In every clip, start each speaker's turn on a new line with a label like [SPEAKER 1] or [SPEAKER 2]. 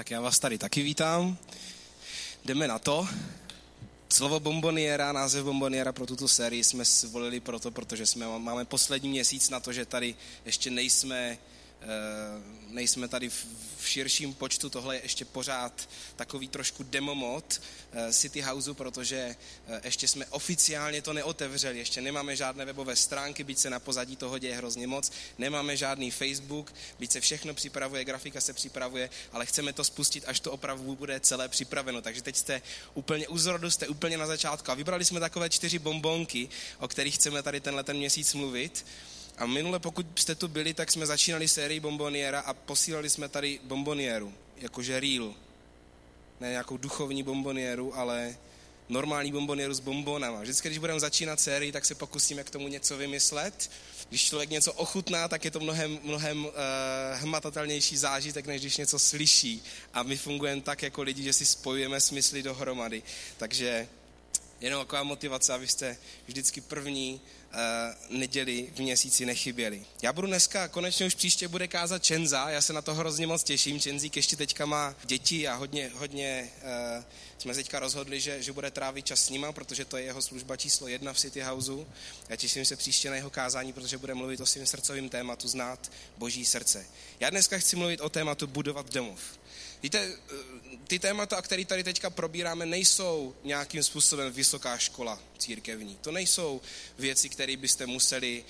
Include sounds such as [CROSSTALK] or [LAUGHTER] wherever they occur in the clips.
[SPEAKER 1] Tak já vás tady taky vítám. Jdeme na to. Slovo bomboniera, název bomboniera pro tuto sérii jsme zvolili proto, protože jsme, máme poslední měsíc na to, že tady ještě nejsme nejsme tady v širším počtu, tohle je ještě pořád takový trošku demo mod eh, City Houseu, protože eh, ještě jsme oficiálně to neotevřeli, ještě nemáme žádné webové stránky, byť se na pozadí toho děje hrozně moc, nemáme žádný Facebook, byť se všechno připravuje, grafika se připravuje, ale chceme to spustit, až to opravdu bude celé připraveno. Takže teď jste úplně u zrodu, jste úplně na začátku a vybrali jsme takové čtyři bombonky, o kterých chceme tady tenhle ten měsíc mluvit. A minule, pokud jste tu byli, tak jsme začínali sérii bomboniera a posílali jsme tady bombonieru, jakože real. Ne nějakou duchovní bombonieru, ale normální bombonieru s bombonama. Vždycky, když budeme začínat sérii, tak se pokusíme k tomu něco vymyslet. Když člověk něco ochutná, tak je to mnohem, mnohem uh, hmatatelnější zážitek, než když něco slyší. A my fungujeme tak jako lidi, že si spojujeme smysly dohromady. Takže jenom taková motivace, abyste vždycky první neděli v měsíci nechyběli. Já budu dneska, konečně už příště bude kázat Čenza, já se na to hrozně moc těším. Čenzík ještě teďka má děti a hodně, hodně uh, jsme teďka rozhodli, že, že bude trávit čas s nima, protože to je jeho služba číslo jedna v City Houseu. Já těším se příště na jeho kázání, protože bude mluvit o svým srdcovým tématu, znát boží srdce. Já dneska chci mluvit o tématu budovat domov. Víte, eh, ty témata, které tady teďka probíráme, nejsou nějakým způsobem vysoká škola církevní. To nejsou věci, které byste museli,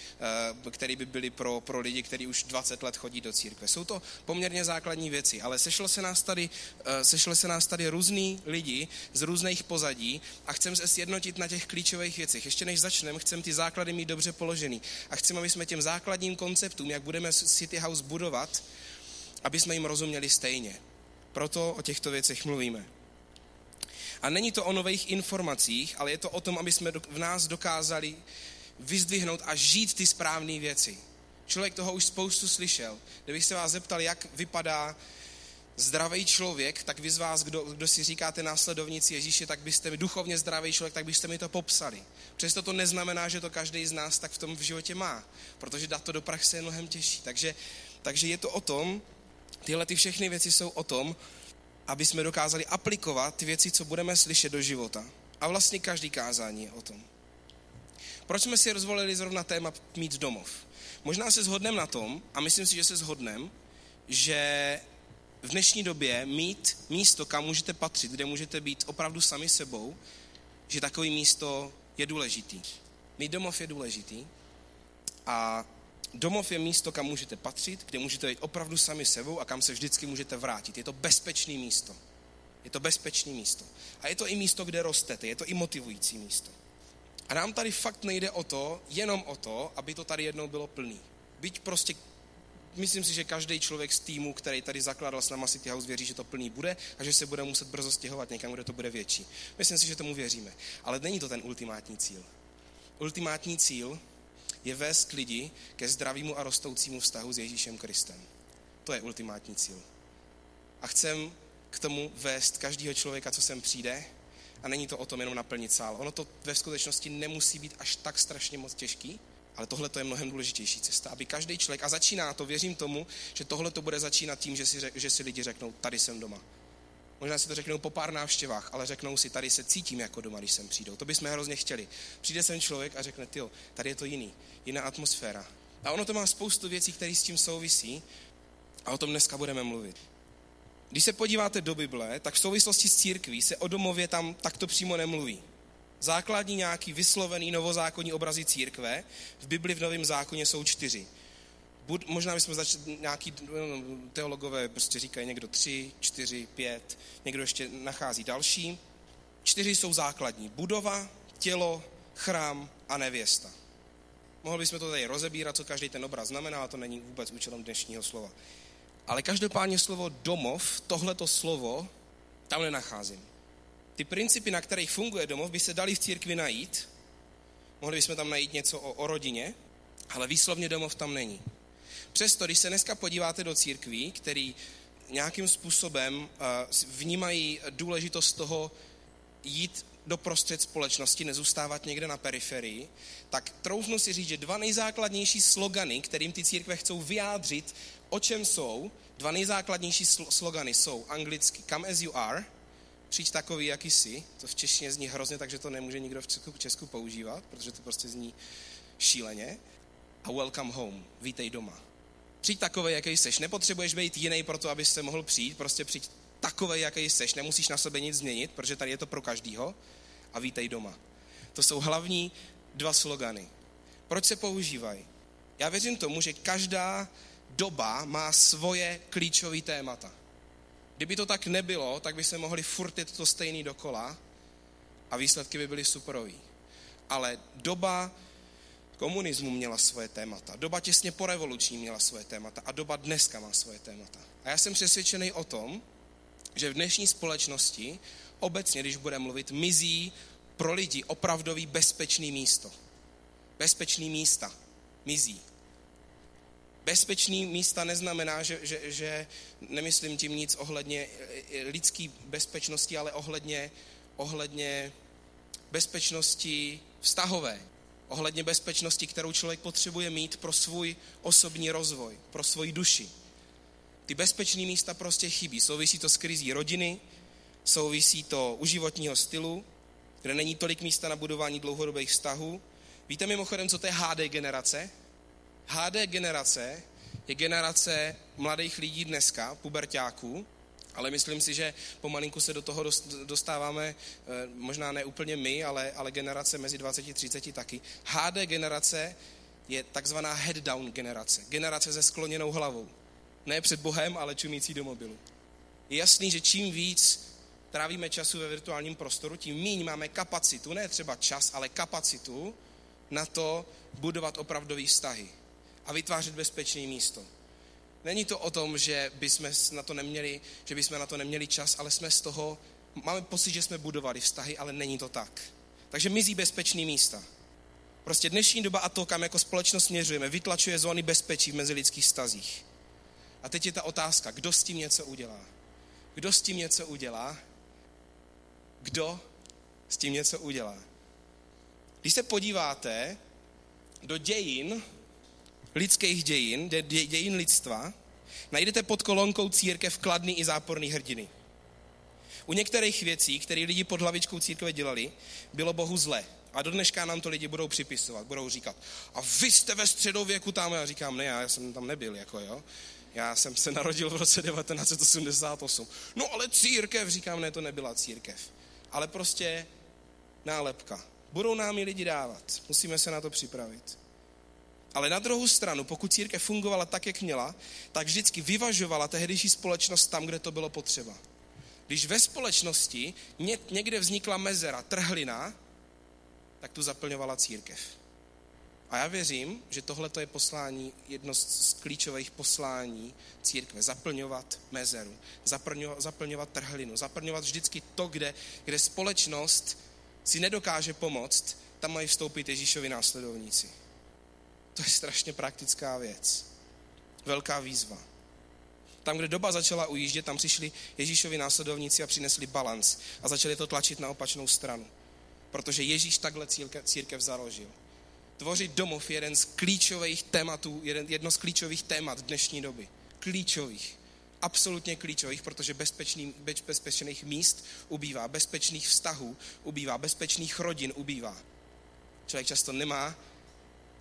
[SPEAKER 1] eh, které by byly pro, pro lidi, kteří už 20 let chodí do církve. Jsou to poměrně základní věci, ale sešlo se nás tady, eh, sešlo se nás tady různý lidi z různých pozadí a chceme se sjednotit na těch klíčových věcech. Ještě než začneme, chceme ty základy mít dobře položený a chceme, aby jsme těm základním konceptům, jak budeme City House budovat, aby jsme jim rozuměli stejně. Proto o těchto věcech mluvíme. A není to o nových informacích, ale je to o tom, aby jsme v nás dokázali vyzdvihnout a žít ty správné věci. Člověk toho už spoustu slyšel. Kdybych se vás zeptal, jak vypadá zdravý člověk, tak vy z vás, kdo, kdo si říkáte následovníci Ježíše, tak byste mi duchovně zdravý člověk, tak byste mi to popsali. Přesto to neznamená, že to každý z nás tak v tom v životě má, protože dát to do praxe je mnohem těžší. Takže, takže je to o tom, Tyhle ty všechny věci jsou o tom, aby jsme dokázali aplikovat ty věci, co budeme slyšet do života. A vlastně každý kázání je o tom. Proč jsme si rozvolili zrovna téma mít domov? Možná se shodneme na tom, a myslím si, že se shodneme, že v dnešní době mít místo, kam můžete patřit, kde můžete být opravdu sami sebou, že takový místo je důležitý. Mít domov je důležitý a Domov je místo, kam můžete patřit, kde můžete být opravdu sami sebou a kam se vždycky můžete vrátit. Je to bezpečné místo. Je to bezpečné místo. A je to i místo, kde rostete. Je to i motivující místo. A nám tady fakt nejde o to, jenom o to, aby to tady jednou bylo plný. Byť prostě myslím si, že každý člověk z týmu, který tady zakládal s náma City House, věří, že to plný bude a že se bude muset brzo stěhovat někam, kde to bude větší. Myslím si, že tomu věříme. Ale není to ten ultimátní cíl. Ultimátní cíl je vést lidi ke zdravému a rostoucímu vztahu s Ježíšem Kristem. To je ultimátní cíl. A chcem k tomu vést každého člověka, co sem přijde, a není to o tom jenom naplnit sál. Ono to ve skutečnosti nemusí být až tak strašně moc těžký, ale tohle to je mnohem důležitější cesta, aby každý člověk, a začíná to, věřím tomu, že tohle to bude začínat tím, že si, že si lidi řeknou, tady jsem doma. Možná si to řeknou po pár návštěvách, ale řeknou si, tady se cítím jako doma, když sem přijdou. To bychom hrozně chtěli. Přijde sem člověk a řekne, jo, tady je to jiný, jiná atmosféra. A ono to má spoustu věcí, které s tím souvisí a o tom dneska budeme mluvit. Když se podíváte do Bible, tak v souvislosti s církví se o domově tam takto přímo nemluví. Základní nějaký vyslovený novozákonní obrazy církve v Bibli v Novém zákoně jsou čtyři. Bud, možná bychom začali, nějaký teologové prostě říkají někdo tři, čtyři, pět, někdo ještě nachází další. Čtyři jsou základní. Budova, tělo, chrám a nevěsta. Mohli bychom to tady rozebírat, co každý ten obraz znamená, ale to není vůbec účelem dnešního slova. Ale každopádně slovo domov, tohleto slovo, tam nenacházím. Ty principy, na kterých funguje domov, by se dali v církvi najít. Mohli bychom tam najít něco o, o rodině, ale výslovně domov tam není. Přesto, když se dneska podíváte do církví, který nějakým způsobem vnímají důležitost toho jít do prostřed společnosti, nezůstávat někde na periferii, tak troufnu si říct, že dva nejzákladnější slogany, kterým ty církve chcou vyjádřit, o čem jsou, Dva nejzákladnější slogany jsou anglicky come as you are, přijď takový, jaký jsi, to v češtině zní hrozně, takže to nemůže nikdo v Česku, v Česku používat, protože to prostě zní šíleně. A welcome home, vítej doma. Přijď takový, jaký jsi. Nepotřebuješ být jiný pro to, abyste mohl přijít, prostě přijď takový, jaký jsi. Nemusíš na sebe nic změnit, protože tady je to pro každýho. A vítej doma. To jsou hlavní dva slogany. Proč se používají? Já věřím tomu, že každá doba má svoje klíčové témata. Kdyby to tak nebylo, tak by se mohli furtit to stejný dokola a výsledky by byly superový. Ale doba komunismu měla svoje témata, doba těsně po revoluční měla svoje témata a doba dneska má svoje témata. A já jsem přesvědčený o tom, že v dnešní společnosti obecně, když budeme mluvit, mizí pro lidi opravdový bezpečný místo. Bezpečný místa mizí. Bezpečný místa neznamená, že, že, že nemyslím tím nic ohledně eh, lidské bezpečnosti, ale ohledně, ohledně bezpečnosti vztahové. Ohledně bezpečnosti, kterou člověk potřebuje mít pro svůj osobní rozvoj, pro svoji duši. Ty bezpečné místa prostě chybí. Souvisí to s krizí rodiny, souvisí to u životního stylu, kde není tolik místa na budování dlouhodobých vztahů. Víte mimochodem, co to je HD generace? HD generace je generace mladých lidí dneska, pubertáků, ale myslím si, že pomalinku se do toho dostáváme, eh, možná ne úplně my, ale, ale generace mezi 20 a 30 taky. HD generace je takzvaná head down generace. Generace se skloněnou hlavou. Ne před Bohem, ale čumící do mobilu. Je jasný, že čím víc trávíme času ve virtuálním prostoru, tím méně máme kapacitu, ne třeba čas, ale kapacitu na to budovat opravdové vztahy a vytvářet bezpečné místo. Není to o tom, že bychom na to neměli, že bychom na to neměli čas, ale jsme z toho, máme pocit, že jsme budovali vztahy, ale není to tak. Takže mizí bezpečný místa. Prostě dnešní doba a to, kam jako společnost směřujeme, vytlačuje zóny bezpečí v mezilidských stazích. A teď je ta otázka, kdo s tím něco udělá? Kdo s tím něco udělá? Kdo s tím něco udělá? Když se podíváte do dějin lidských dějin, dě, dě, dějin lidstva, najdete pod kolonkou církev kladný i záporný hrdiny. U některých věcí, které lidi pod hlavičkou církve dělali, bylo Bohu zle. A do dneška nám to lidi budou připisovat, budou říkat, a vy jste ve středověku tam, já říkám, ne, já jsem tam nebyl, jako jo. Já jsem se narodil v roce [LAUGHS] 1988. No ale církev, říkám, ne, to nebyla církev. Ale prostě nálepka. Budou nám ji lidi dávat. Musíme se na to připravit. Ale na druhou stranu, pokud církev fungovala tak, jak měla, tak vždycky vyvažovala tehdejší společnost tam, kde to bylo potřeba. Když ve společnosti někde vznikla mezera, trhlina, tak tu zaplňovala církev. A já věřím, že tohle je poslání, jedno z klíčových poslání církve. Zaplňovat mezeru, zaplňovat, zaplňovat trhlinu, zaplňovat vždycky to, kde, kde společnost si nedokáže pomoct, tam mají vstoupit Ježíšovi následovníci. To je strašně praktická věc. Velká výzva. Tam, kde doba začala ujíždět, tam přišli Ježíšovi následovníci a přinesli balans a začali to tlačit na opačnou stranu. Protože Ježíš takhle církev, založil. Tvořit domov je jeden z klíčových tématů, jedno z klíčových témat dnešní doby. Klíčových. Absolutně klíčových, protože bezpečný, bezpečných míst ubývá, bezpečných vztahů ubývá, bezpečných rodin ubývá. Člověk často nemá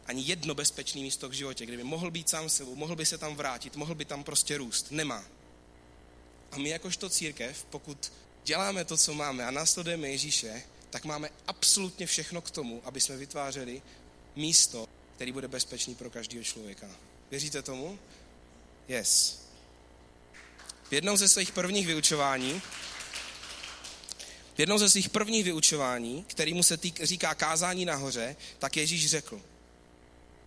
[SPEAKER 1] ani jedno bezpečné místo k životě, kde by mohl být sám sebou, mohl by se tam vrátit, mohl by tam prostě růst. Nemá. A my jakožto církev, pokud děláme to, co máme a následujeme Ježíše, tak máme absolutně všechno k tomu, aby jsme vytvářeli místo, který bude bezpečný pro každého člověka. Věříte tomu? Yes. V jednou ze svých prvních vyučování, v jednou ze svých prvních vyučování, který mu se týk, říká kázání nahoře, tak Ježíš řekl,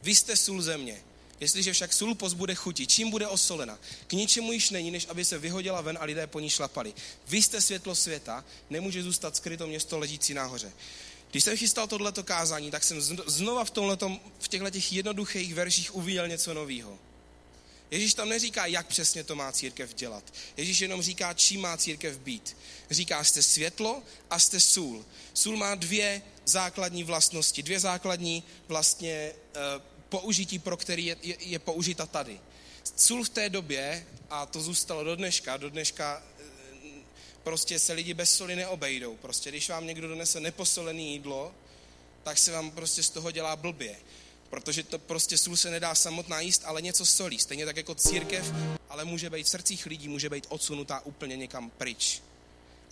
[SPEAKER 1] vy jste sůl země. Jestliže však sůl pozbude chuti, čím bude osolena? K ničemu již není, než aby se vyhodila ven a lidé po ní šlapali. Vy jste světlo světa, nemůže zůstat skryto město ležící nahoře. Když jsem chystal tohleto kázání, tak jsem znova v, tomhletom, v těchto těch jednoduchých verších uviděl něco nového. Ježíš tam neříká, jak přesně to má církev dělat. Ježíš jenom říká, čím má církev být. Říká, jste světlo a jste sůl. Sůl má dvě základní vlastnosti, dvě základní vlastně uh, použití, pro který je, je, je použita tady. Sůl v té době, a to zůstalo do dneška, do dneška eh, prostě se lidi bez soli neobejdou. Prostě když vám někdo donese neposolené jídlo, tak se vám prostě z toho dělá blbě. Protože to prostě sůl se nedá samotná jíst, ale něco solí. Stejně tak jako církev, ale může být v srdcích lidí, může být odsunutá úplně někam pryč.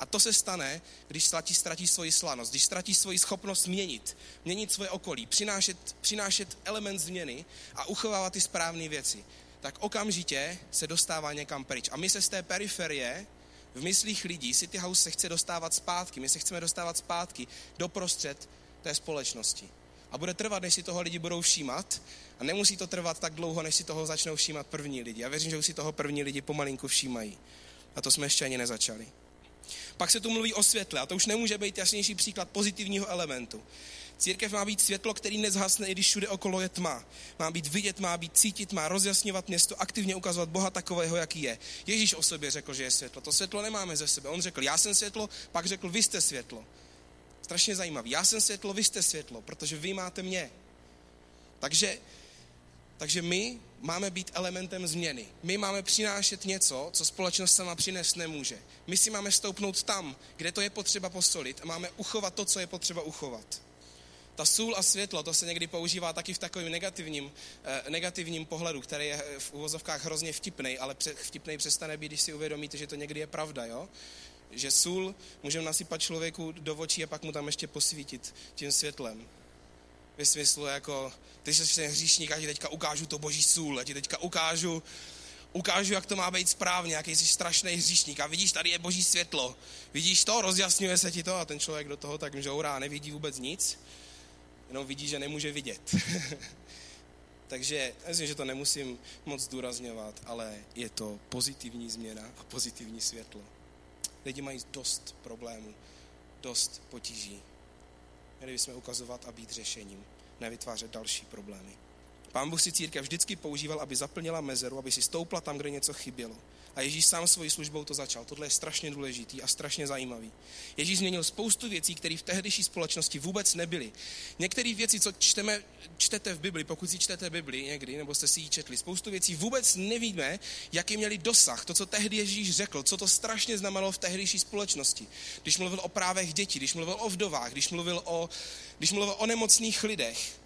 [SPEAKER 1] A to se stane, když ztratí, ztratí svoji slanost, když ztratí svoji schopnost měnit, měnit svoje okolí, přinášet, přinášet element změny a uchovávat ty správné věci, tak okamžitě se dostává někam pryč. A my se z té periferie v myslích lidí City House se chce dostávat zpátky, my se chceme dostávat zpátky do prostřed té společnosti. A bude trvat, než si toho lidi budou všímat. A nemusí to trvat tak dlouho, než si toho začnou všímat první lidi. Já věřím, že už si toho první lidi pomalinku všímají. A to jsme ještě ani nezačali. Pak se tu mluví o světle a to už nemůže být jasnější příklad pozitivního elementu. Církev má být světlo, který nezhasne, i když všude okolo je tma. Má být vidět, má být cítit, má rozjasňovat město, aktivně ukazovat Boha takového, jaký je. Ježíš o sobě řekl, že je světlo. To světlo nemáme ze sebe. On řekl, já jsem světlo, pak řekl, vy jste světlo. Strašně zajímavý. Já jsem světlo, vy jste světlo, protože vy máte mě. Takže, takže my máme být elementem změny. My máme přinášet něco, co společnost sama přinést nemůže. My si máme stoupnout tam, kde to je potřeba posolit a máme uchovat to, co je potřeba uchovat. Ta sůl a světlo, to se někdy používá taky v takovém negativním, eh, negativním pohledu, který je v uvozovkách hrozně vtipný, ale vtipný přestane být, když si uvědomíte, že to někdy je pravda, jo? Že sůl můžeme nasypat člověku do očí a pak mu tam ještě posvítit tím světlem. Ve smyslu jako, ty jsi ten hříšník, a ti teďka ukážu to boží sůl, a ti teďka ukážu, ukážu, jak to má být správně, jaký jsi strašný hříšník a vidíš, tady je boží světlo. Vidíš to, rozjasňuje se ti to a ten člověk do toho tak žourá, nevidí vůbec nic, jenom vidí, že nemůže vidět. [LAUGHS] Takže myslím, že to nemusím moc zdůrazňovat, ale je to pozitivní změna a pozitivní světlo. Lidi mají dost problémů, dost potíží. Měli bychom ukazovat a být řešením, nevytvářet další problémy. Pán Bůh si církev vždycky používal, aby zaplnila mezeru, aby si stoupla tam, kde něco chybělo. A Ježíš sám svojí službou to začal. Tohle je strašně důležitý a strašně zajímavý. Ježíš změnil spoustu věcí, které v tehdejší společnosti vůbec nebyly. Některé věci, co čteme, čtete v Bibli, pokud si čtete Bibli někdy, nebo jste si ji četli, spoustu věcí vůbec nevíme, jaký měli dosah. To, co tehdy Ježíš řekl, co to strašně znamenalo v tehdejší společnosti. Když mluvil o právech dětí, když mluvil o vdovách, když mluvil o, když mluvil o nemocných lidech,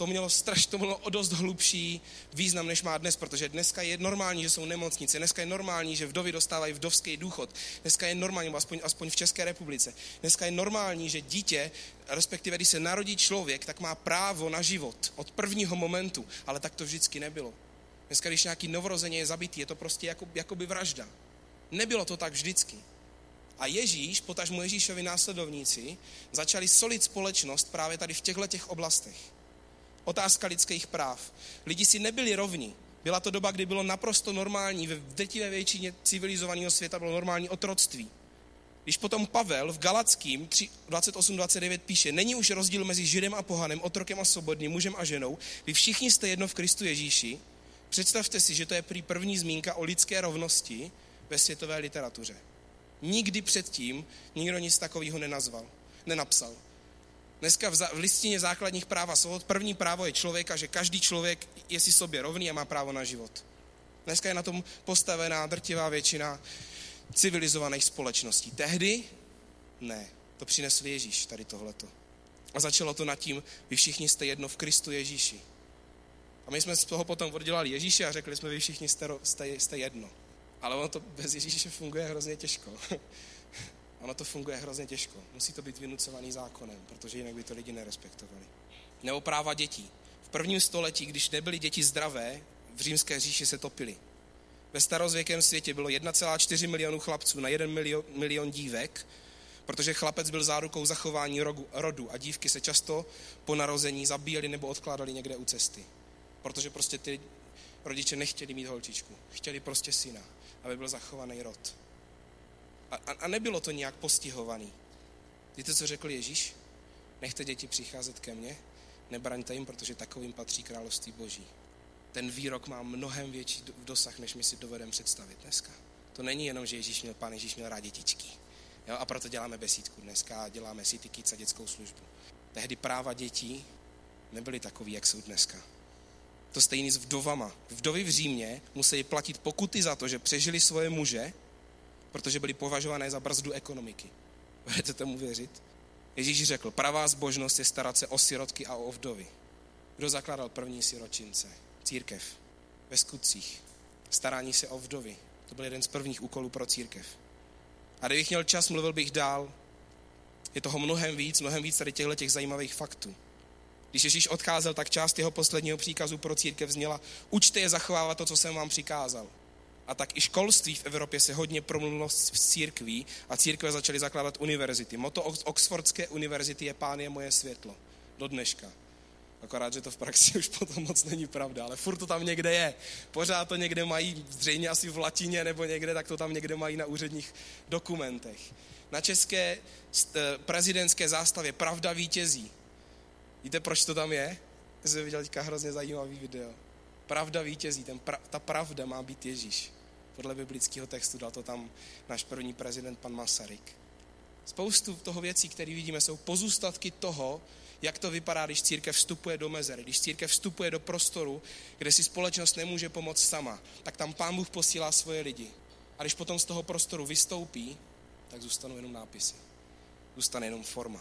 [SPEAKER 1] to mělo straš, to mělo o dost hlubší význam, než má dnes, protože dneska je normální, že jsou nemocnice, dneska je normální, že vdovy dostávají vdovský důchod, dneska je normální, aspoň, aspoň v České republice, dneska je normální, že dítě, respektive když se narodí člověk, tak má právo na život od prvního momentu, ale tak to vždycky nebylo. Dneska, když nějaký novorozeně je zabitý, je to prostě jako, jakoby vražda. Nebylo to tak vždycky. A Ježíš, potažmo Ježíšovi následovníci, začali solit společnost právě tady v těchto těch oblastech otázka lidských práv. Lidi si nebyli rovni. Byla to doba, kdy bylo naprosto normální, ve drtivé většině civilizovaného světa bylo normální otroctví. Když potom Pavel v Galackým 28.29 píše, není už rozdíl mezi Židem a pohanem, otrokem a svobodným, mužem a ženou, vy všichni jste jedno v Kristu Ježíši, představte si, že to je prý první zmínka o lidské rovnosti ve světové literatuře. Nikdy předtím nikdo nic takového nenazval, nenapsal. Dneska v, v listině základních práv a svobod první právo je člověka, že každý člověk je si sobě rovný a má právo na život. Dneska je na tom postavená drtivá většina civilizovaných společností. Tehdy ne. To přinesl Ježíš, tady tohleto. A začalo to nad tím, vy všichni jste jedno v Kristu Ježíši. A my jsme z toho potom oddělali Ježíše a řekli jsme, vy všichni jste, jste, jste jedno. Ale ono to bez Ježíše funguje hrozně těžko. Ono to funguje hrozně těžko. Musí to být vynucovaný zákonem, protože jinak by to lidi nerespektovali. Nebo práva dětí. V prvním století, když nebyly děti zdravé, v římské říši se topily. Ve starozvěkém světě bylo 1,4 milionu chlapců na 1 milion, milion dívek, protože chlapec byl zárukou zachování rodu, rodu a dívky se často po narození zabíjeli nebo odkládali někde u cesty. Protože prostě ty rodiče nechtěli mít holčičku, chtěli prostě syna, aby byl zachovaný rod. A, a nebylo to nějak postihovaný. Víte, co řekl Ježíš? Nechte děti přicházet ke mně, nebraňte jim, protože takovým patří království boží. Ten výrok má mnohem větší dosah, než my si dovedeme představit dneska. To není jenom, že Ježíš měl, pán Ježíš měl rád dětičky. Jo? A proto děláme besídku dneska a děláme City Kids a dětskou službu. Tehdy práva dětí nebyly takový, jak jsou dneska. To stejný s vdovama. Vdovy v Římě museli platit pokuty za to, že přežili svoje muže, protože byli považované za brzdu ekonomiky. [LAUGHS] Budete tomu věřit? Ježíš řekl, pravá zbožnost je starat se o sirotky a o vdovy. Kdo zakládal první siročince? Církev. Ve skutcích. Starání se o vdovy. To byl jeden z prvních úkolů pro církev. A kdybych měl čas, mluvil bych dál. Je toho mnohem víc, mnohem víc tady těchto těch zajímavých faktů. Když Ježíš odcházel, tak část jeho posledního příkazu pro církev zněla učte je zachovávat to, co jsem vám přikázal. A tak i školství v Evropě se hodně promluvilo s církví a církve začaly zakládat univerzity. Moto Oxfordské univerzity je Pán je moje světlo. Do dneška. Akorát, že to v praxi [LAUGHS] už potom moc není pravda, ale furt to tam někde je. Pořád to někde mají, zřejmě asi v latině nebo někde, tak to tam někde mají na úředních dokumentech. Na české eh, prezidentské zástavě Pravda vítězí. Víte, proč to tam je? Jsem viděl teďka hrozně zajímavý video. Pravda vítězí, ten pra, ta pravda má být Ježíš. Podle biblického textu dal to tam náš první prezident, pan Masaryk. Spoustu toho věcí, které vidíme, jsou pozůstatky toho, jak to vypadá, když církev vstupuje do mezery, když církev vstupuje do prostoru, kde si společnost nemůže pomoct sama, tak tam pán Bůh posílá svoje lidi. A když potom z toho prostoru vystoupí, tak zůstanou jenom nápisy. Zůstane jenom forma.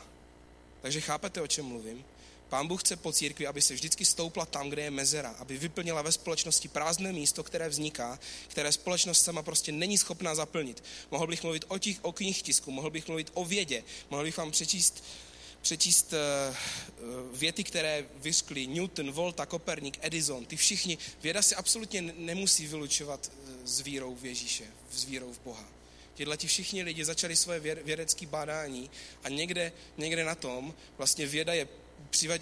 [SPEAKER 1] Takže chápete, o čem mluvím? Pán Bůh chce po církvi, aby se vždycky stoupla tam, kde je mezera, aby vyplnila ve společnosti prázdné místo, které vzniká, které společnost sama prostě není schopná zaplnit. Mohl bych mluvit o, těch, o knih tisku, mohl bych mluvit o vědě, mohl bych vám přečíst, přečíst uh, věty, které vyskly Newton, Volta, Koperník, Edison, ty všichni. Věda si absolutně nemusí vylučovat eh, s vírou v Ježíše, s vírou v Boha. Tyhle ti všichni lidi začali svoje vědecké bádání a někde, někde na tom vlastně věda je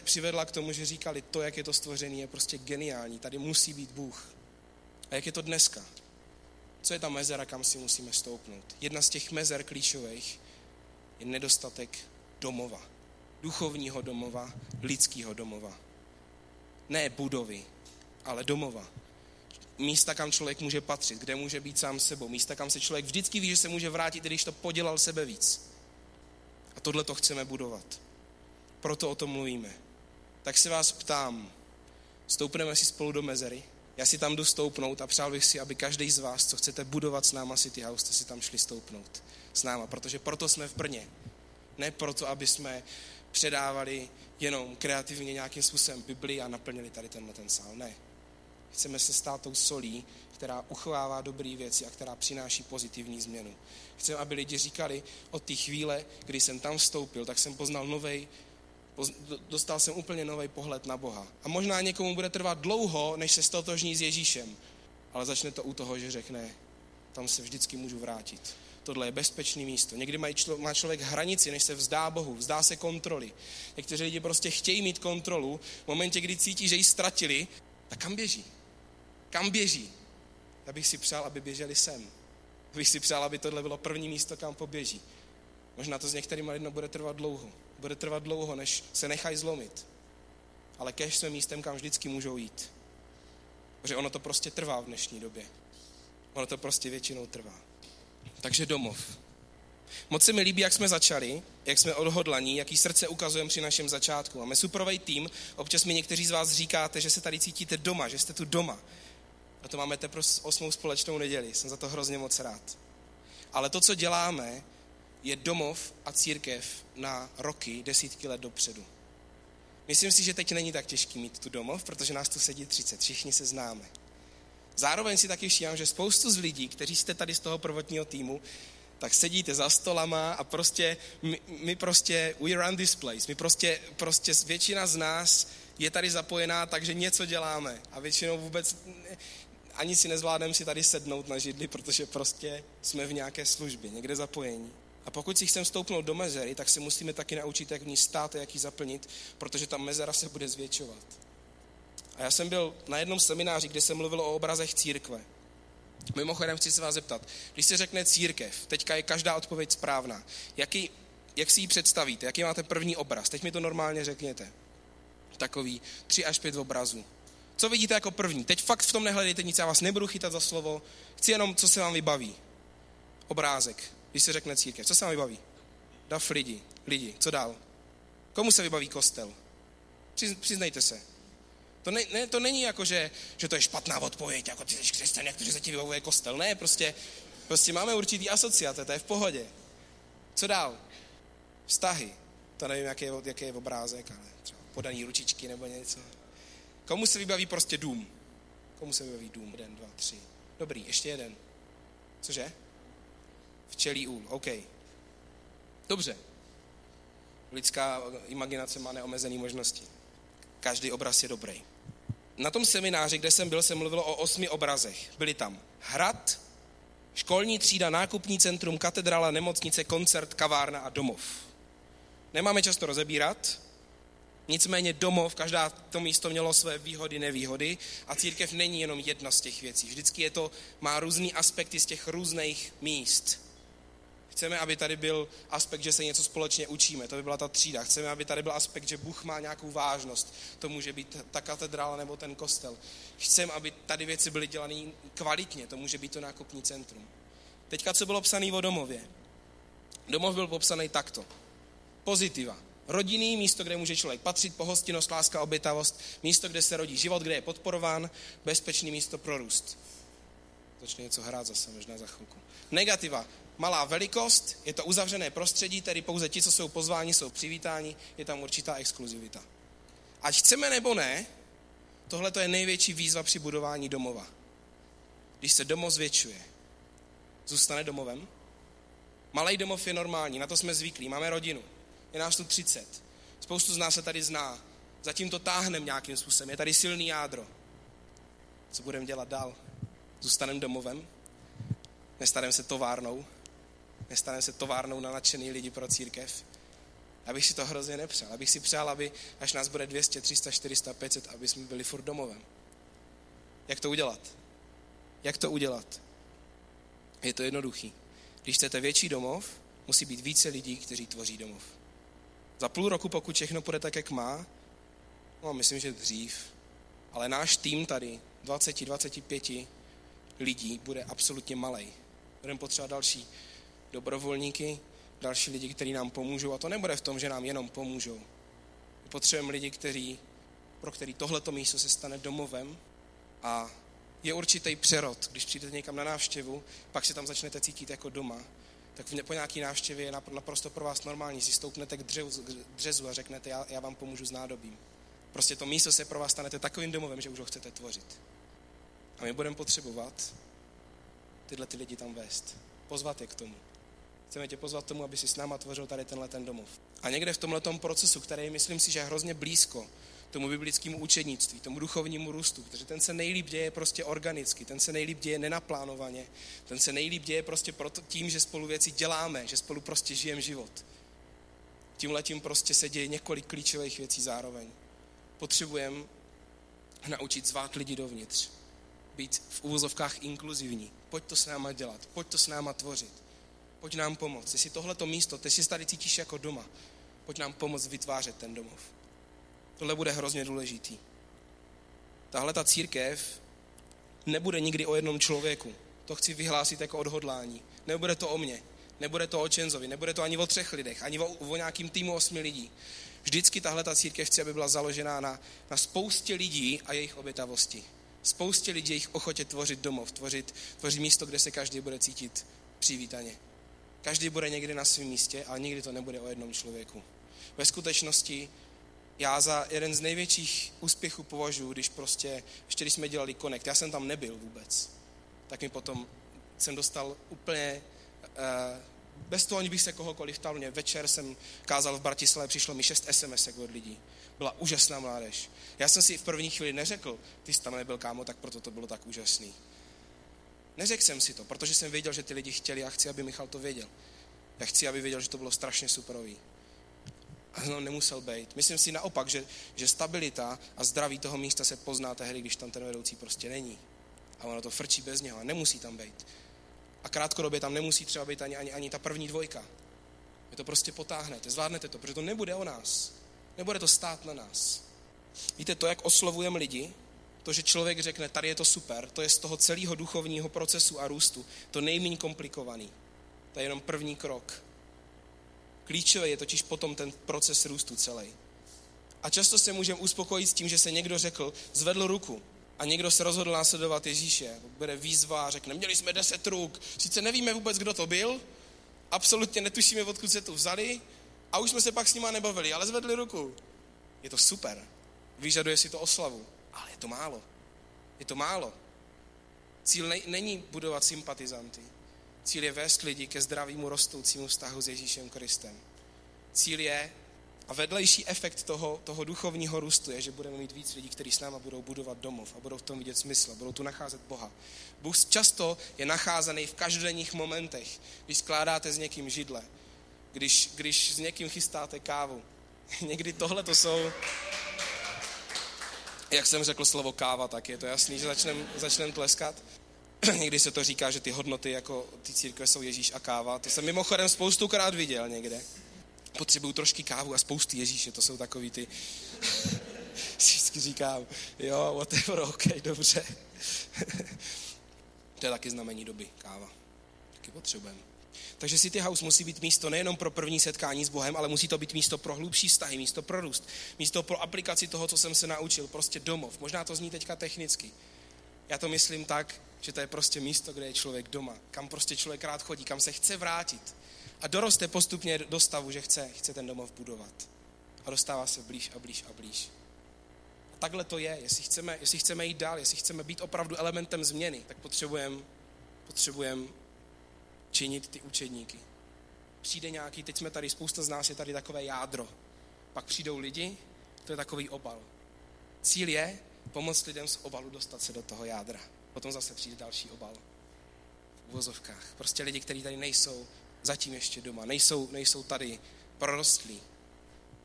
[SPEAKER 1] přivedla k tomu, že říkali, to, jak je to stvořený, je prostě geniální. Tady musí být Bůh. A jak je to dneska? Co je ta mezera, kam si musíme stoupnout? Jedna z těch mezer klíčových je nedostatek domova. Duchovního domova, lidského domova. Ne budovy, ale domova. Místa, kam člověk může patřit, kde může být sám sebou. Místa, kam se člověk vždycky ví, že se může vrátit, když to podělal sebe víc. A tohle to chceme budovat proto o tom mluvíme. Tak se vás ptám, stoupneme si spolu do mezery? Já si tam jdu stoupnout a přál bych si, aby každý z vás, co chcete budovat s náma City House, jste si tam šli stoupnout s náma, protože proto jsme v Brně. Ne proto, aby jsme předávali jenom kreativně nějakým způsobem Bibli a naplnili tady tenhle ten sál. Ne. Chceme se stát tou solí, která uchovává dobré věci a která přináší pozitivní změnu. Chceme, aby lidi říkali od té chvíle, kdy jsem tam vstoupil, tak jsem poznal nový dostal jsem úplně nový pohled na Boha. A možná někomu bude trvat dlouho, než se stotožní s Ježíšem, ale začne to u toho, že řekne, tam se vždycky můžu vrátit. Tohle je bezpečné místo. Někdy má, má člověk hranici, než se vzdá Bohu, vzdá se kontroly. Někteří lidi prostě chtějí mít kontrolu. V momentě, kdy cítí, že ji ztratili, tak kam běží? Kam běží? Já bych si přál, aby běželi sem. Bych si přál, aby tohle bylo první místo, kam poběží. Možná to s některými lidmi bude trvat dlouho bude trvat dlouho, než se nechají zlomit. Ale kež jsme místem, kam vždycky můžou jít. Protože ono to prostě trvá v dnešní době. Ono to prostě většinou trvá. Takže domov. Moc se mi líbí, jak jsme začali, jak jsme odhodlaní, jaký srdce ukazujeme při našem začátku. Máme superový tým, občas mi někteří z vás říkáte, že se tady cítíte doma, že jste tu doma. To máme teprve osmou společnou neděli, jsem za to hrozně moc rád. Ale to, co děláme, je domov a církev na roky, desítky let dopředu. Myslím si, že teď není tak těžký mít tu domov, protože nás tu sedí 30, všichni se známe. Zároveň si taky všímám, že spoustu z lidí, kteří jste tady z toho prvotního týmu, tak sedíte za stolama a prostě, my, my prostě, we run this place, my prostě, prostě většina z nás je tady zapojená, takže něco děláme a většinou vůbec ani si nezvládneme si tady sednout na židli, protože prostě jsme v nějaké službě, někde zapojení. A pokud si chceme stoupnout do mezery, tak se musíme taky naučit, jak v ní stát a jak ji zaplnit, protože ta mezera se bude zvětšovat. A já jsem byl na jednom semináři, kde se mluvilo o obrazech církve. Mimochodem chci se vás zeptat, když se řekne církev, teďka je každá odpověď správná, jaký, jak si ji představíte, jaký máte první obraz? Teď mi to normálně řekněte. Takový tři až pět obrazů. Co vidíte jako první? Teď fakt v tom nehledejte nic, já vás nebudu chytat za slovo, chci jenom, co se vám vybaví. Obrázek když se řekne církev? Co se vám vybaví? Dav lidi, lidi, co dál? Komu se vybaví kostel? Přiznejte se. To, ne, ne, to není jako, že, že to je špatná odpověď, jako ty jsi křesťan, jak to, že se ti vyhovuje kostel. Ne, prostě, prostě máme určitý asociace, to je v pohodě. Co dál? Vztahy. To nevím, jaký je, jaký je obrázek, ale třeba podaný ručičky nebo něco. Komu se vybaví prostě dům? Komu se vybaví dům? Jeden, dva, tři. Dobrý, ještě jeden. Cože? Včelí úl, OK. Dobře. Lidská imaginace má neomezené možnosti. Každý obraz je dobrý. Na tom semináři, kde jsem byl, se mluvilo o osmi obrazech. Byli tam hrad, školní třída, nákupní centrum, katedrála, nemocnice, koncert, kavárna a domov. Nemáme často rozebírat, nicméně domov, každá to místo mělo své výhody, nevýhody a církev není jenom jedna z těch věcí. Vždycky je to, má různý aspekty z těch různých míst. Chceme, aby tady byl aspekt, že se něco společně učíme, to by byla ta třída. Chceme, aby tady byl aspekt, že Bůh má nějakou vážnost, to může být ta katedrála nebo ten kostel. Chceme, aby tady věci byly dělané kvalitně, to může být to nákupní centrum. Teďka, co bylo psané o domově. Domov byl popsaný takto. Pozitiva. Rodinný místo, kde může člověk patřit, pohostinnost, láska, obětavost, místo, kde se rodí život, kde je podporován, bezpečný místo pro růst. Začne něco hrát zase, možná za chvilku. Negativa malá velikost, je to uzavřené prostředí, tedy pouze ti, co jsou pozváni, jsou přivítáni, je tam určitá exkluzivita. Ať chceme nebo ne, tohle je největší výzva při budování domova. Když se domov zvětšuje, zůstane domovem? Malý domov je normální, na to jsme zvyklí, máme rodinu, je nás tu 30. Spoustu z nás se tady zná, zatím to táhneme nějakým způsobem, je tady silný jádro. Co budeme dělat dál? Zůstaneme domovem? Nestaneme se továrnou? Nestane se továrnou na nadšený lidi pro církev. Abych si to hrozně nepřál. Abych si přál, aby až nás bude 200, 300, 400, 500, aby jsme byli furt domovem. Jak to udělat? Jak to udělat? Je to jednoduchý. Když chcete větší domov, musí být více lidí, kteří tvoří domov. Za půl roku, pokud všechno půjde tak, jak má, no myslím, že dřív, ale náš tým tady, 20-25 lidí, bude absolutně malý. Budeme potřebovat další dobrovolníky, další lidi, kteří nám pomůžou. A to nebude v tom, že nám jenom pomůžou. Potřebujeme lidi, kteří, pro který tohleto místo se stane domovem a je určitý přerod. Když přijdete někam na návštěvu, pak se tam začnete cítit jako doma, tak po nějaké návštěvě je naprosto pro vás normální. Si stoupnete k dřezu, a řeknete, já, já vám pomůžu s nádobím. Prostě to místo se pro vás stanete takovým domovem, že už ho chcete tvořit. A my budeme potřebovat tyhle ty lidi tam vést. Pozvat je k tomu. Chceme tě pozvat tomu, aby si s náma tvořil tady tenhle ten domov. A někde v tomhle procesu, který myslím si, že je hrozně blízko tomu biblickému učednictví, tomu duchovnímu růstu, protože ten se nejlíp děje prostě organicky, ten se nejlíp děje nenaplánovaně, ten se nejlíp děje prostě proto, tím, že spolu věci děláme, že spolu prostě žijeme život. Tím letím prostě se děje několik klíčových věcí zároveň. Potřebujeme naučit zvát lidi dovnitř, být v úvozovkách inkluzivní. Pojď to s náma dělat, pojď to s náma tvořit pojď nám pomoct. Jestli tohleto místo, ty si tady cítíš jako doma, pojď nám pomoct vytvářet ten domov. Tohle bude hrozně důležitý. Tahle ta církev nebude nikdy o jednom člověku. To chci vyhlásit jako odhodlání. Nebude to o mně, nebude to o Čenzovi, nebude to ani o třech lidech, ani o, o nějakým týmu osmi lidí. Vždycky tahle ta církev chce, aby byla založená na, na spoustě lidí a jejich obětavosti. Spoustě lidí jejich ochotě tvořit domov, tvořit, tvořit místo, kde se každý bude cítit přivítaně. Každý bude někdy na svém místě, ale nikdy to nebude o jednom člověku. Ve skutečnosti já za jeden z největších úspěchů považuji, když prostě, ještě když jsme dělali Connect, já jsem tam nebyl vůbec, tak mi potom jsem dostal úplně, uh, bez toho, aniž bych se kohokoliv ptal, mě večer jsem kázal v Bratislavě, přišlo mi šest SMS od lidí. Byla úžasná mládež. Já jsem si v první chvíli neřekl, ty jsi tam nebyl kámo, tak proto to bylo tak úžasný. Neřekl jsem si to, protože jsem věděl, že ty lidi chtěli a chci, aby Michal to věděl. Já chci, aby věděl, že to bylo strašně superový. A no, nemusel být. Myslím si naopak, že, že stabilita a zdraví toho místa se pozná tehdy, když tam ten vedoucí prostě není. A ono to frčí bez něho a nemusí tam být. A krátkodobě tam nemusí třeba být ani, ani, ani ta první dvojka. Vy to prostě potáhnete, zvládnete to, protože to nebude o nás. Nebude to stát na nás. Víte, to, jak oslovujeme lidi, to, že člověk řekne, tady je to super, to je z toho celého duchovního procesu a růstu to nejméně komplikovaný. To je jenom první krok. Klíčové je totiž potom ten proces růstu celý. A často se můžeme uspokojit s tím, že se někdo řekl, zvedl ruku a někdo se rozhodl následovat Ježíše. Bude výzva, řekne, měli jsme deset ruk, sice nevíme vůbec, kdo to byl, absolutně netušíme, odkud se tu vzali a už jsme se pak s nima nebavili, ale zvedli ruku. Je to super. Vyžaduje si to oslavu, ale je to málo. Je to málo. Cíl ne- není budovat sympatizanty. Cíl je vést lidi ke zdravému rostoucímu vztahu s Ježíšem Kristem. Cíl je, a vedlejší efekt toho, toho duchovního růstu je, že budeme mít víc lidí, kteří s náma budou budovat domov a budou v tom vidět smysl, budou tu nacházet Boha. Bůh často je nacházený v každodenních momentech, když skládáte s někým židle, když, když s někým chystáte kávu. [LAUGHS] Někdy tohle to jsou, jak jsem řekl slovo káva, tak je to jasný, že začneme začnem tleskat. [CLEARS THROAT] Někdy se to říká, že ty hodnoty jako ty církve jsou Ježíš a káva. To jsem mimochodem spoustukrát viděl někde. Potřebuju trošky kávu a spousty Ježíše, to jsou takový ty... [LAUGHS] Vždycky říkám, jo, whatever, ok, dobře. [LAUGHS] to je taky znamení doby, káva. Taky potřebujeme. Takže City House musí být místo nejenom pro první setkání s Bohem, ale musí to být místo pro hlubší vztahy, místo pro růst, místo pro aplikaci toho, co jsem se naučil, prostě domov. Možná to zní teďka technicky. Já to myslím tak, že to je prostě místo, kde je člověk doma, kam prostě člověk rád chodí, kam se chce vrátit. A doroste postupně do stavu, že chce, chce ten domov budovat. A dostává se blíž a blíž a blíž. A takhle to je. Jestli chceme, jestli chceme jít dál, jestli chceme být opravdu elementem změny, tak potřebujeme potřebujem činit ty učedníky. Přijde nějaký, teď jsme tady, spousta z nás je tady takové jádro. Pak přijdou lidi, to je takový obal. Cíl je pomoct lidem z obalu dostat se do toho jádra. Potom zase přijde další obal. V uvozovkách. Prostě lidi, kteří tady nejsou zatím ještě doma, nejsou, nejsou tady prorostlí.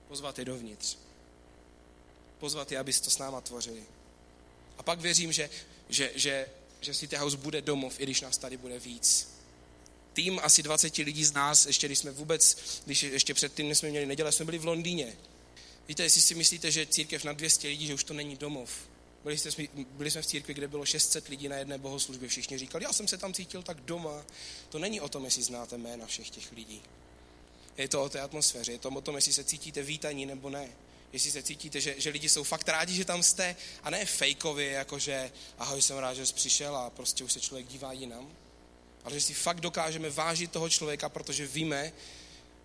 [SPEAKER 1] Pozvat je dovnitř. Pozvat je, aby to s náma tvořili. A pak věřím, že, že, že, že City House bude domov, i když nás tady bude víc tým asi 20 lidí z nás, ještě když jsme vůbec, když ještě předtím, jsme měli neděle, jsme byli v Londýně. Víte, jestli si myslíte, že církev na 200 lidí, že už to není domov. Byli, jste, byli jsme v církvi, kde bylo 600 lidí na jedné bohoslužbě. Všichni říkali, já jsem se tam cítil tak doma. To není o tom, jestli znáte jména všech těch lidí. Je to o té atmosféře, je to o tom, jestli se cítíte vítaní nebo ne. Jestli se cítíte, že, že lidi jsou fakt rádi, že tam jste a ne fejkově, jakože ahoj, jsem rád, že jsi přišel a prostě už se člověk dívá jinam ale že si fakt dokážeme vážit toho člověka, protože víme,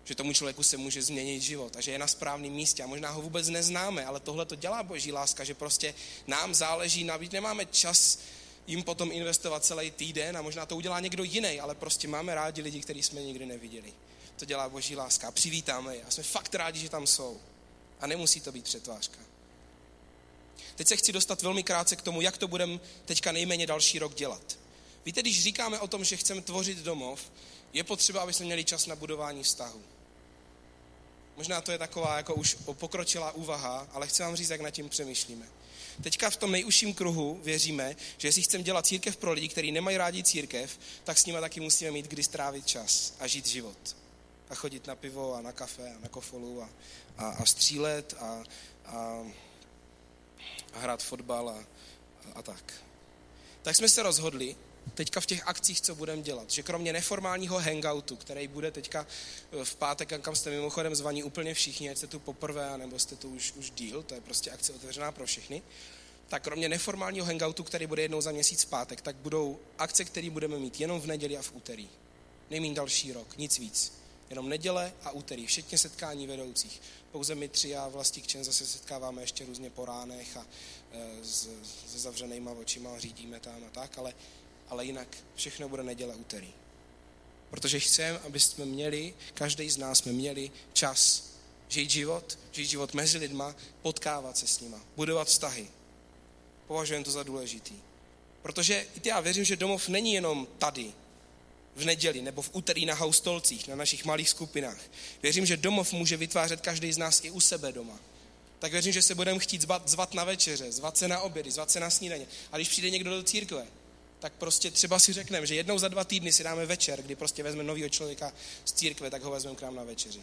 [SPEAKER 1] že tomu člověku se může změnit život a že je na správném místě a možná ho vůbec neznáme, ale tohle to dělá boží láska, že prostě nám záleží, navíc nemáme čas jim potom investovat celý týden a možná to udělá někdo jiný, ale prostě máme rádi lidi, který jsme nikdy neviděli. To dělá boží láska. Přivítáme je a jsme fakt rádi, že tam jsou. A nemusí to být přetvářka. Teď se chci dostat velmi krátce k tomu, jak to budeme teďka nejméně další rok dělat. Víte, když říkáme o tom, že chceme tvořit domov, je potřeba, aby jsme měli čas na budování vztahu. Možná to je taková jako už pokročilá úvaha, ale chci vám říct, jak nad tím přemýšlíme. Teďka v tom nejužším kruhu věříme, že jestli chceme dělat církev pro lidi, kteří nemají rádi církev, tak s nimi taky musíme mít kdy strávit čas a žít život. A chodit na pivo a na kafe a na kofolu a, a, a střílet a, a, a hrát fotbal a, a, a tak. Tak jsme se rozhodli, teďka v těch akcích, co budeme dělat. Že kromě neformálního hangoutu, který bude teďka eh, v pátek, kam jste mimochodem zvaní úplně všichni, ať jste tu poprvé, nebo jste tu už, už díl, to je prostě akce otevřená pro všechny, tak kromě neformálního hangoutu, který bude jednou za měsíc v pátek, tak budou akce, které budeme mít jenom v neděli a v úterý. Nejmín další rok, nic víc. Jenom neděle a úterý, všetně setkání vedoucích. Pouze my tři a vlastník Čen zase setkáváme ještě různě po ránech a e, s, se zavřenýma očima řídíme tam a tak, ale ale jinak všechno bude neděle úterý. Protože chcem, aby jsme měli, každý z nás jsme měli čas žít život, žít život mezi lidma, potkávat se s nima, budovat vztahy. Považujeme to za důležitý. Protože já věřím, že domov není jenom tady, v neděli nebo v úterý na haustolcích, na našich malých skupinách. Věřím, že domov může vytvářet každý z nás i u sebe doma. Tak věřím, že se budeme chtít zvat, zvat na večeře, zvat se na obědy, zvat se na snídaně. A když přijde někdo do církve, tak prostě třeba si řekneme, že jednou za dva týdny si dáme večer, kdy prostě vezmeme nového člověka z církve, tak ho vezmeme k nám na večeři.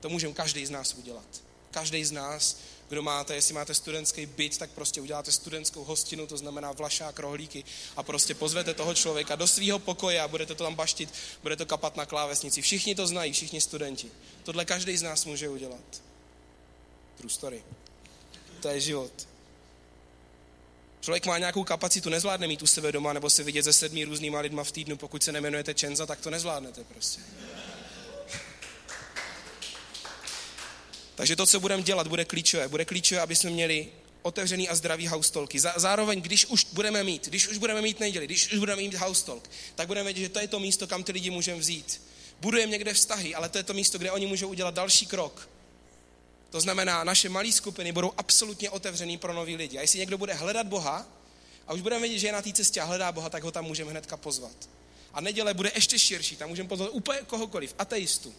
[SPEAKER 1] To můžeme každý z nás udělat. Každý z nás, kdo máte, jestli máte studentský byt, tak prostě uděláte studentskou hostinu, to znamená vlašák, rohlíky a prostě pozvete toho člověka do svého pokoje a budete to tam baštit, bude to kapat na klávesnici. Všichni to znají, všichni studenti. Tohle každý z nás může udělat. True story. to je život. Člověk má nějakou kapacitu, nezvládne mít u sebe doma nebo se vidět se sedmi různýma lidma v týdnu, pokud se nemenujete Čenza, tak to nezvládnete prostě. Takže to, co budeme dělat, bude klíčové. Bude klíčové, aby jsme měli otevřený a zdravý haustolky. Zároveň, když už budeme mít, když už budeme mít neděli, když už budeme mít haustolk, tak budeme vědět, že to je to místo, kam ty lidi můžeme vzít. Budujeme někde vztahy, ale to je to místo, kde oni můžou udělat další krok. To znamená, naše malé skupiny budou absolutně otevřený pro nový lidi. A jestli někdo bude hledat Boha a už budeme vědět, že je na té cestě a hledá Boha, tak ho tam můžeme hnedka pozvat. A neděle bude ještě širší, tam můžeme pozvat úplně kohokoliv, ateistu.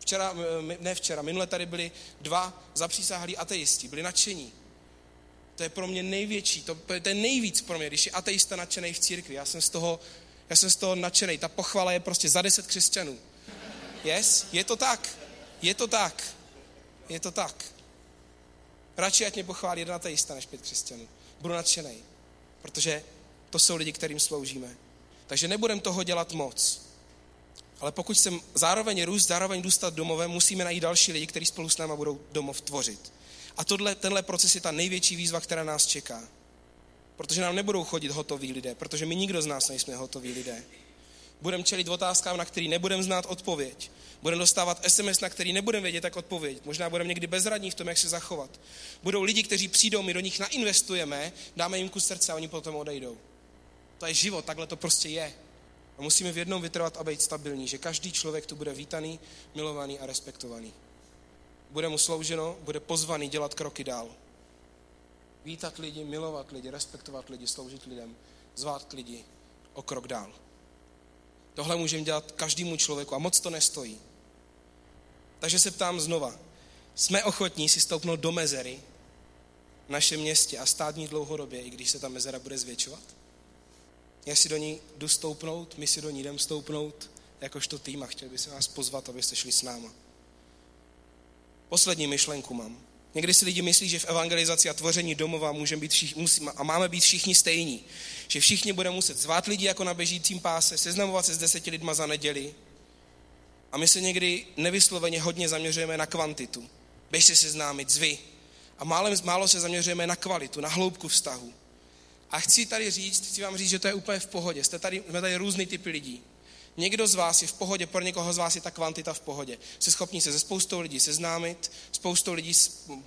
[SPEAKER 1] Včera, ne včera, minule tady byli dva zapřísahlí ateisti, byli nadšení. To je pro mě největší, to, to je nejvíc pro mě, když je ateista nadšený v církvi. Já jsem z toho, já jsem z toho nadšený. Ta pochvala je prostě za deset křesťanů. Yes? Je to tak. Je to tak. Je to tak. Radši ať mě pochválí jeden ateista než pět křesťanů. Budu nadšený. Protože to jsou lidi, kterým sloužíme. Takže nebudem toho dělat moc. Ale pokud chcem zároveň růst, zároveň důstat domovem, musíme najít další lidi, kteří spolu s náma budou domov tvořit. A tohle, tenhle proces je ta největší výzva, která nás čeká. Protože nám nebudou chodit hotoví lidé, protože my nikdo z nás nejsme hotoví lidé. Budeme čelit otázkám, na který nebudeme znát odpověď. Budeme dostávat SMS, na který nebudeme vědět, jak odpovědět. Možná budeme někdy bezradní v tom, jak se zachovat. Budou lidi, kteří přijdou, my do nich nainvestujeme, dáme jim kus srdce a oni potom odejdou. To je život, takhle to prostě je. A musíme v jednom vytrvat a být stabilní, že každý člověk tu bude vítaný, milovaný a respektovaný. Bude mu slouženo, bude pozvaný dělat kroky dál. Vítat lidi, milovat lidi, respektovat lidi, sloužit lidem, zvát lidi o krok dál. Tohle můžeme dělat každému člověku a moc to nestojí. Takže se ptám znova. Jsme ochotní si stoupnout do mezery v našem městě a stát ní dlouhodobě, i když se ta mezera bude zvětšovat? Já si do ní jdu stoupnout, my si do ní jdem stoupnout, jakožto tým a chtěl bych se vás pozvat, abyste šli s náma. Poslední myšlenku mám. Někdy si lidi myslí, že v evangelizaci a tvoření domova můžeme být všichni, musíme, a máme být všichni stejní. Že všichni budeme muset zvát lidi jako na běžícím páse, seznamovat se s deseti lidma za neděli. A my se někdy nevysloveně hodně zaměřujeme na kvantitu. Běž se seznámit, zvy. A málo, málo se zaměřujeme na kvalitu, na hloubku vztahu. A chci tady říct, chci vám říct, že to je úplně v pohodě. Jste tady, jsme tady různý typy lidí. Někdo z vás je v pohodě, pro někoho z vás je ta kvantita v pohodě. Jste schopni se se spoustou lidí seznámit, spoustou lidí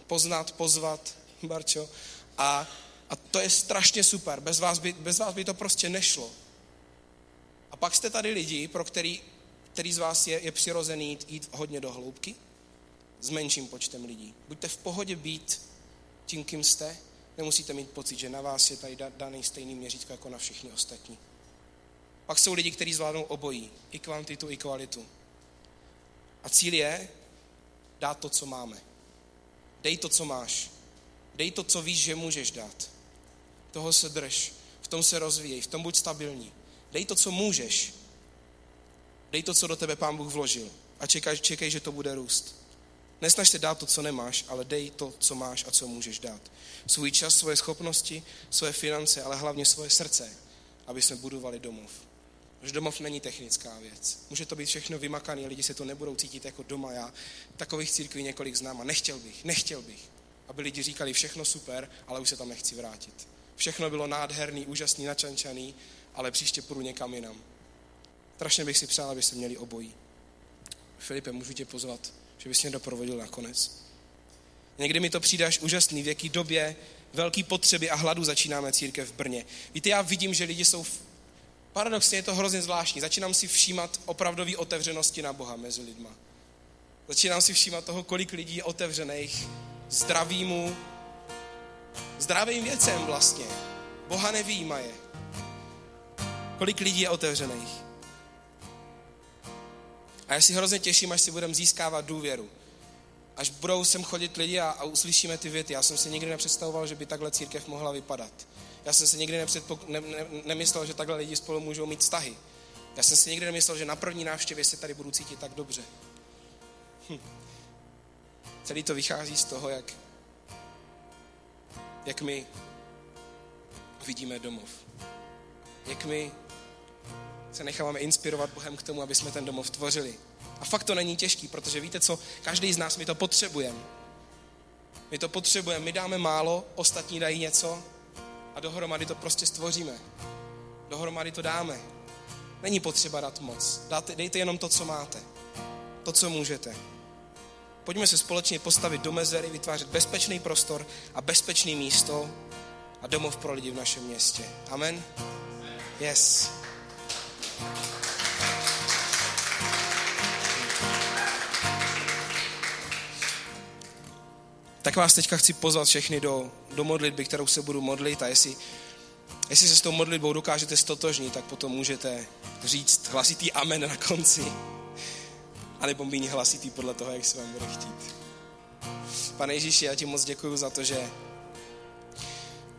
[SPEAKER 1] poznat, pozvat, [LAUGHS] Barčo. A, a to je strašně super. Bez vás, by, bez vás by to prostě nešlo. A pak jste tady lidi, pro který, který z vás je, je přirozený jít, jít hodně do hloubky, s menším počtem lidí. Buďte v pohodě být tím, kým jste, nemusíte mít pocit, že na vás je tady daný stejný měřítko jako na všichni ostatní. Pak jsou lidi, kteří zvládnou obojí, i kvantitu, i kvalitu. A cíl je dát to, co máme. Dej to, co máš. Dej to, co víš, že můžeš dát. Toho se drž. V tom se rozvíjej, v tom buď stabilní. Dej to, co můžeš. Dej to, co do tebe pán Bůh vložil. A čekaj, čekej že to bude růst. Nesnaž se dát to, co nemáš, ale dej to, co máš a co můžeš dát. Svůj čas, svoje schopnosti, svoje finance, ale hlavně svoje srdce, aby jsme budovali domov. Protože domov není technická věc. Může to být všechno vymakané, lidi se to nebudou cítit jako doma. Já takových církví několik znám a nechtěl bych, nechtěl bych, aby lidi říkali všechno super, ale už se tam nechci vrátit. Všechno bylo nádherný, úžasný, načančaný, ale příště půjdu někam jinam. Strašně bych si přál, abyste měli obojí. Filipe, můžu tě pozvat, že bys mě doprovodil nakonec. Někdy mi to přijde až úžasný, v jaký době velký potřeby a hladu začínáme církev v Brně. Víte, já vidím, že lidi jsou Paradoxně je to hrozně zvláštní. Začínám si všímat opravdový otevřenosti na Boha mezi lidma. Začínám si všímat toho, kolik lidí je otevřených zdravýmu, zdravým věcem vlastně. Boha nevýjímaje. Kolik lidí je otevřených. A já si hrozně těším, až si budeme získávat důvěru. Až budou sem chodit lidi a, a uslyšíme ty věty. Já jsem si nikdy nepředstavoval, že by takhle církev mohla vypadat. Já jsem si nikdy nepředpok- ne- ne- nemyslel, že takhle lidi spolu můžou mít vztahy. Já jsem si nikdy nemyslel, že na první návštěvě se tady budu cítit tak dobře. Hm. Celý to vychází z toho, jak, jak my vidíme domov. Jak my se necháváme inspirovat Bohem k tomu, aby jsme ten domov tvořili. A fakt to není těžký, protože víte co, každý z nás my to potřebujeme. My to potřebujeme, my dáme málo, ostatní dají něco a dohromady to prostě stvoříme. Dohromady to dáme. Není potřeba dát moc. Dáte, dejte jenom to, co máte. To, co můžete. Pojďme se společně postavit do mezery, vytvářet bezpečný prostor a bezpečný místo a domov pro lidi v našem městě. Amen? Yes. Tak vás teďka chci pozvat všechny do, do modlitby, kterou se budu modlit a jestli, jestli se s tou modlitbou dokážete stotožnit, tak potom můžete říct hlasitý amen na konci. A nebo méně hlasitý podle toho, jak se vám bude chtít. Pane Ježíši, já ti moc děkuji za to, že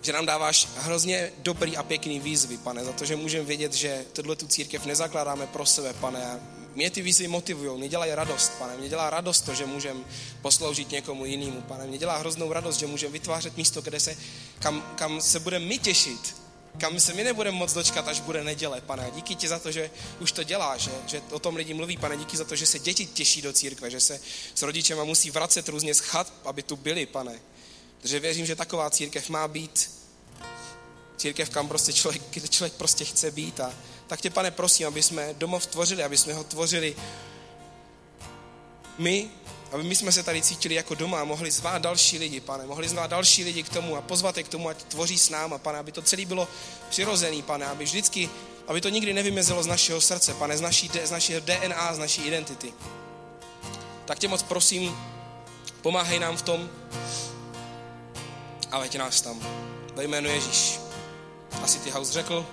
[SPEAKER 1] že nám dáváš hrozně dobrý a pěkný výzvy, pane, za to, že můžeme vědět, že tohle tu církev nezakládáme pro sebe, pane. Mě ty výzvy motivují, mě dělají radost, pane. Mě dělá radost to, že můžeme posloužit někomu jinému, pane. Mě dělá hroznou radost, že můžeme vytvářet místo, kde se, kam, kam se budeme my těšit, kam se my nebudeme moc dočkat, až bude neděle, pane. Díky ti za to, že už to děláš, že, že o tom lidi mluví, pane. Díky za to, že se děti těší do církve, že se s rodičema musí vracet různě z chat, aby tu byli, pane. Protože věřím, že taková církev má být církev, kam prostě člověk, kde člověk prostě chce být. A tak tě, pane, prosím, aby jsme domov tvořili, aby jsme ho tvořili my, aby my jsme se tady cítili jako doma a mohli zvát další lidi, pane, mohli zvát další lidi k tomu a pozvat je k tomu, ať tvoří s náma, pane, aby to celé bylo přirozený, pane, aby vždycky, aby to nikdy nevymezelo z našeho srdce, pane, z, naší, z našeho DNA, z naší identity. Tak tě moc prosím, pomáhej nám v tom a veď nás tam. Ve jménu Ježíš. Asi ty House řekl,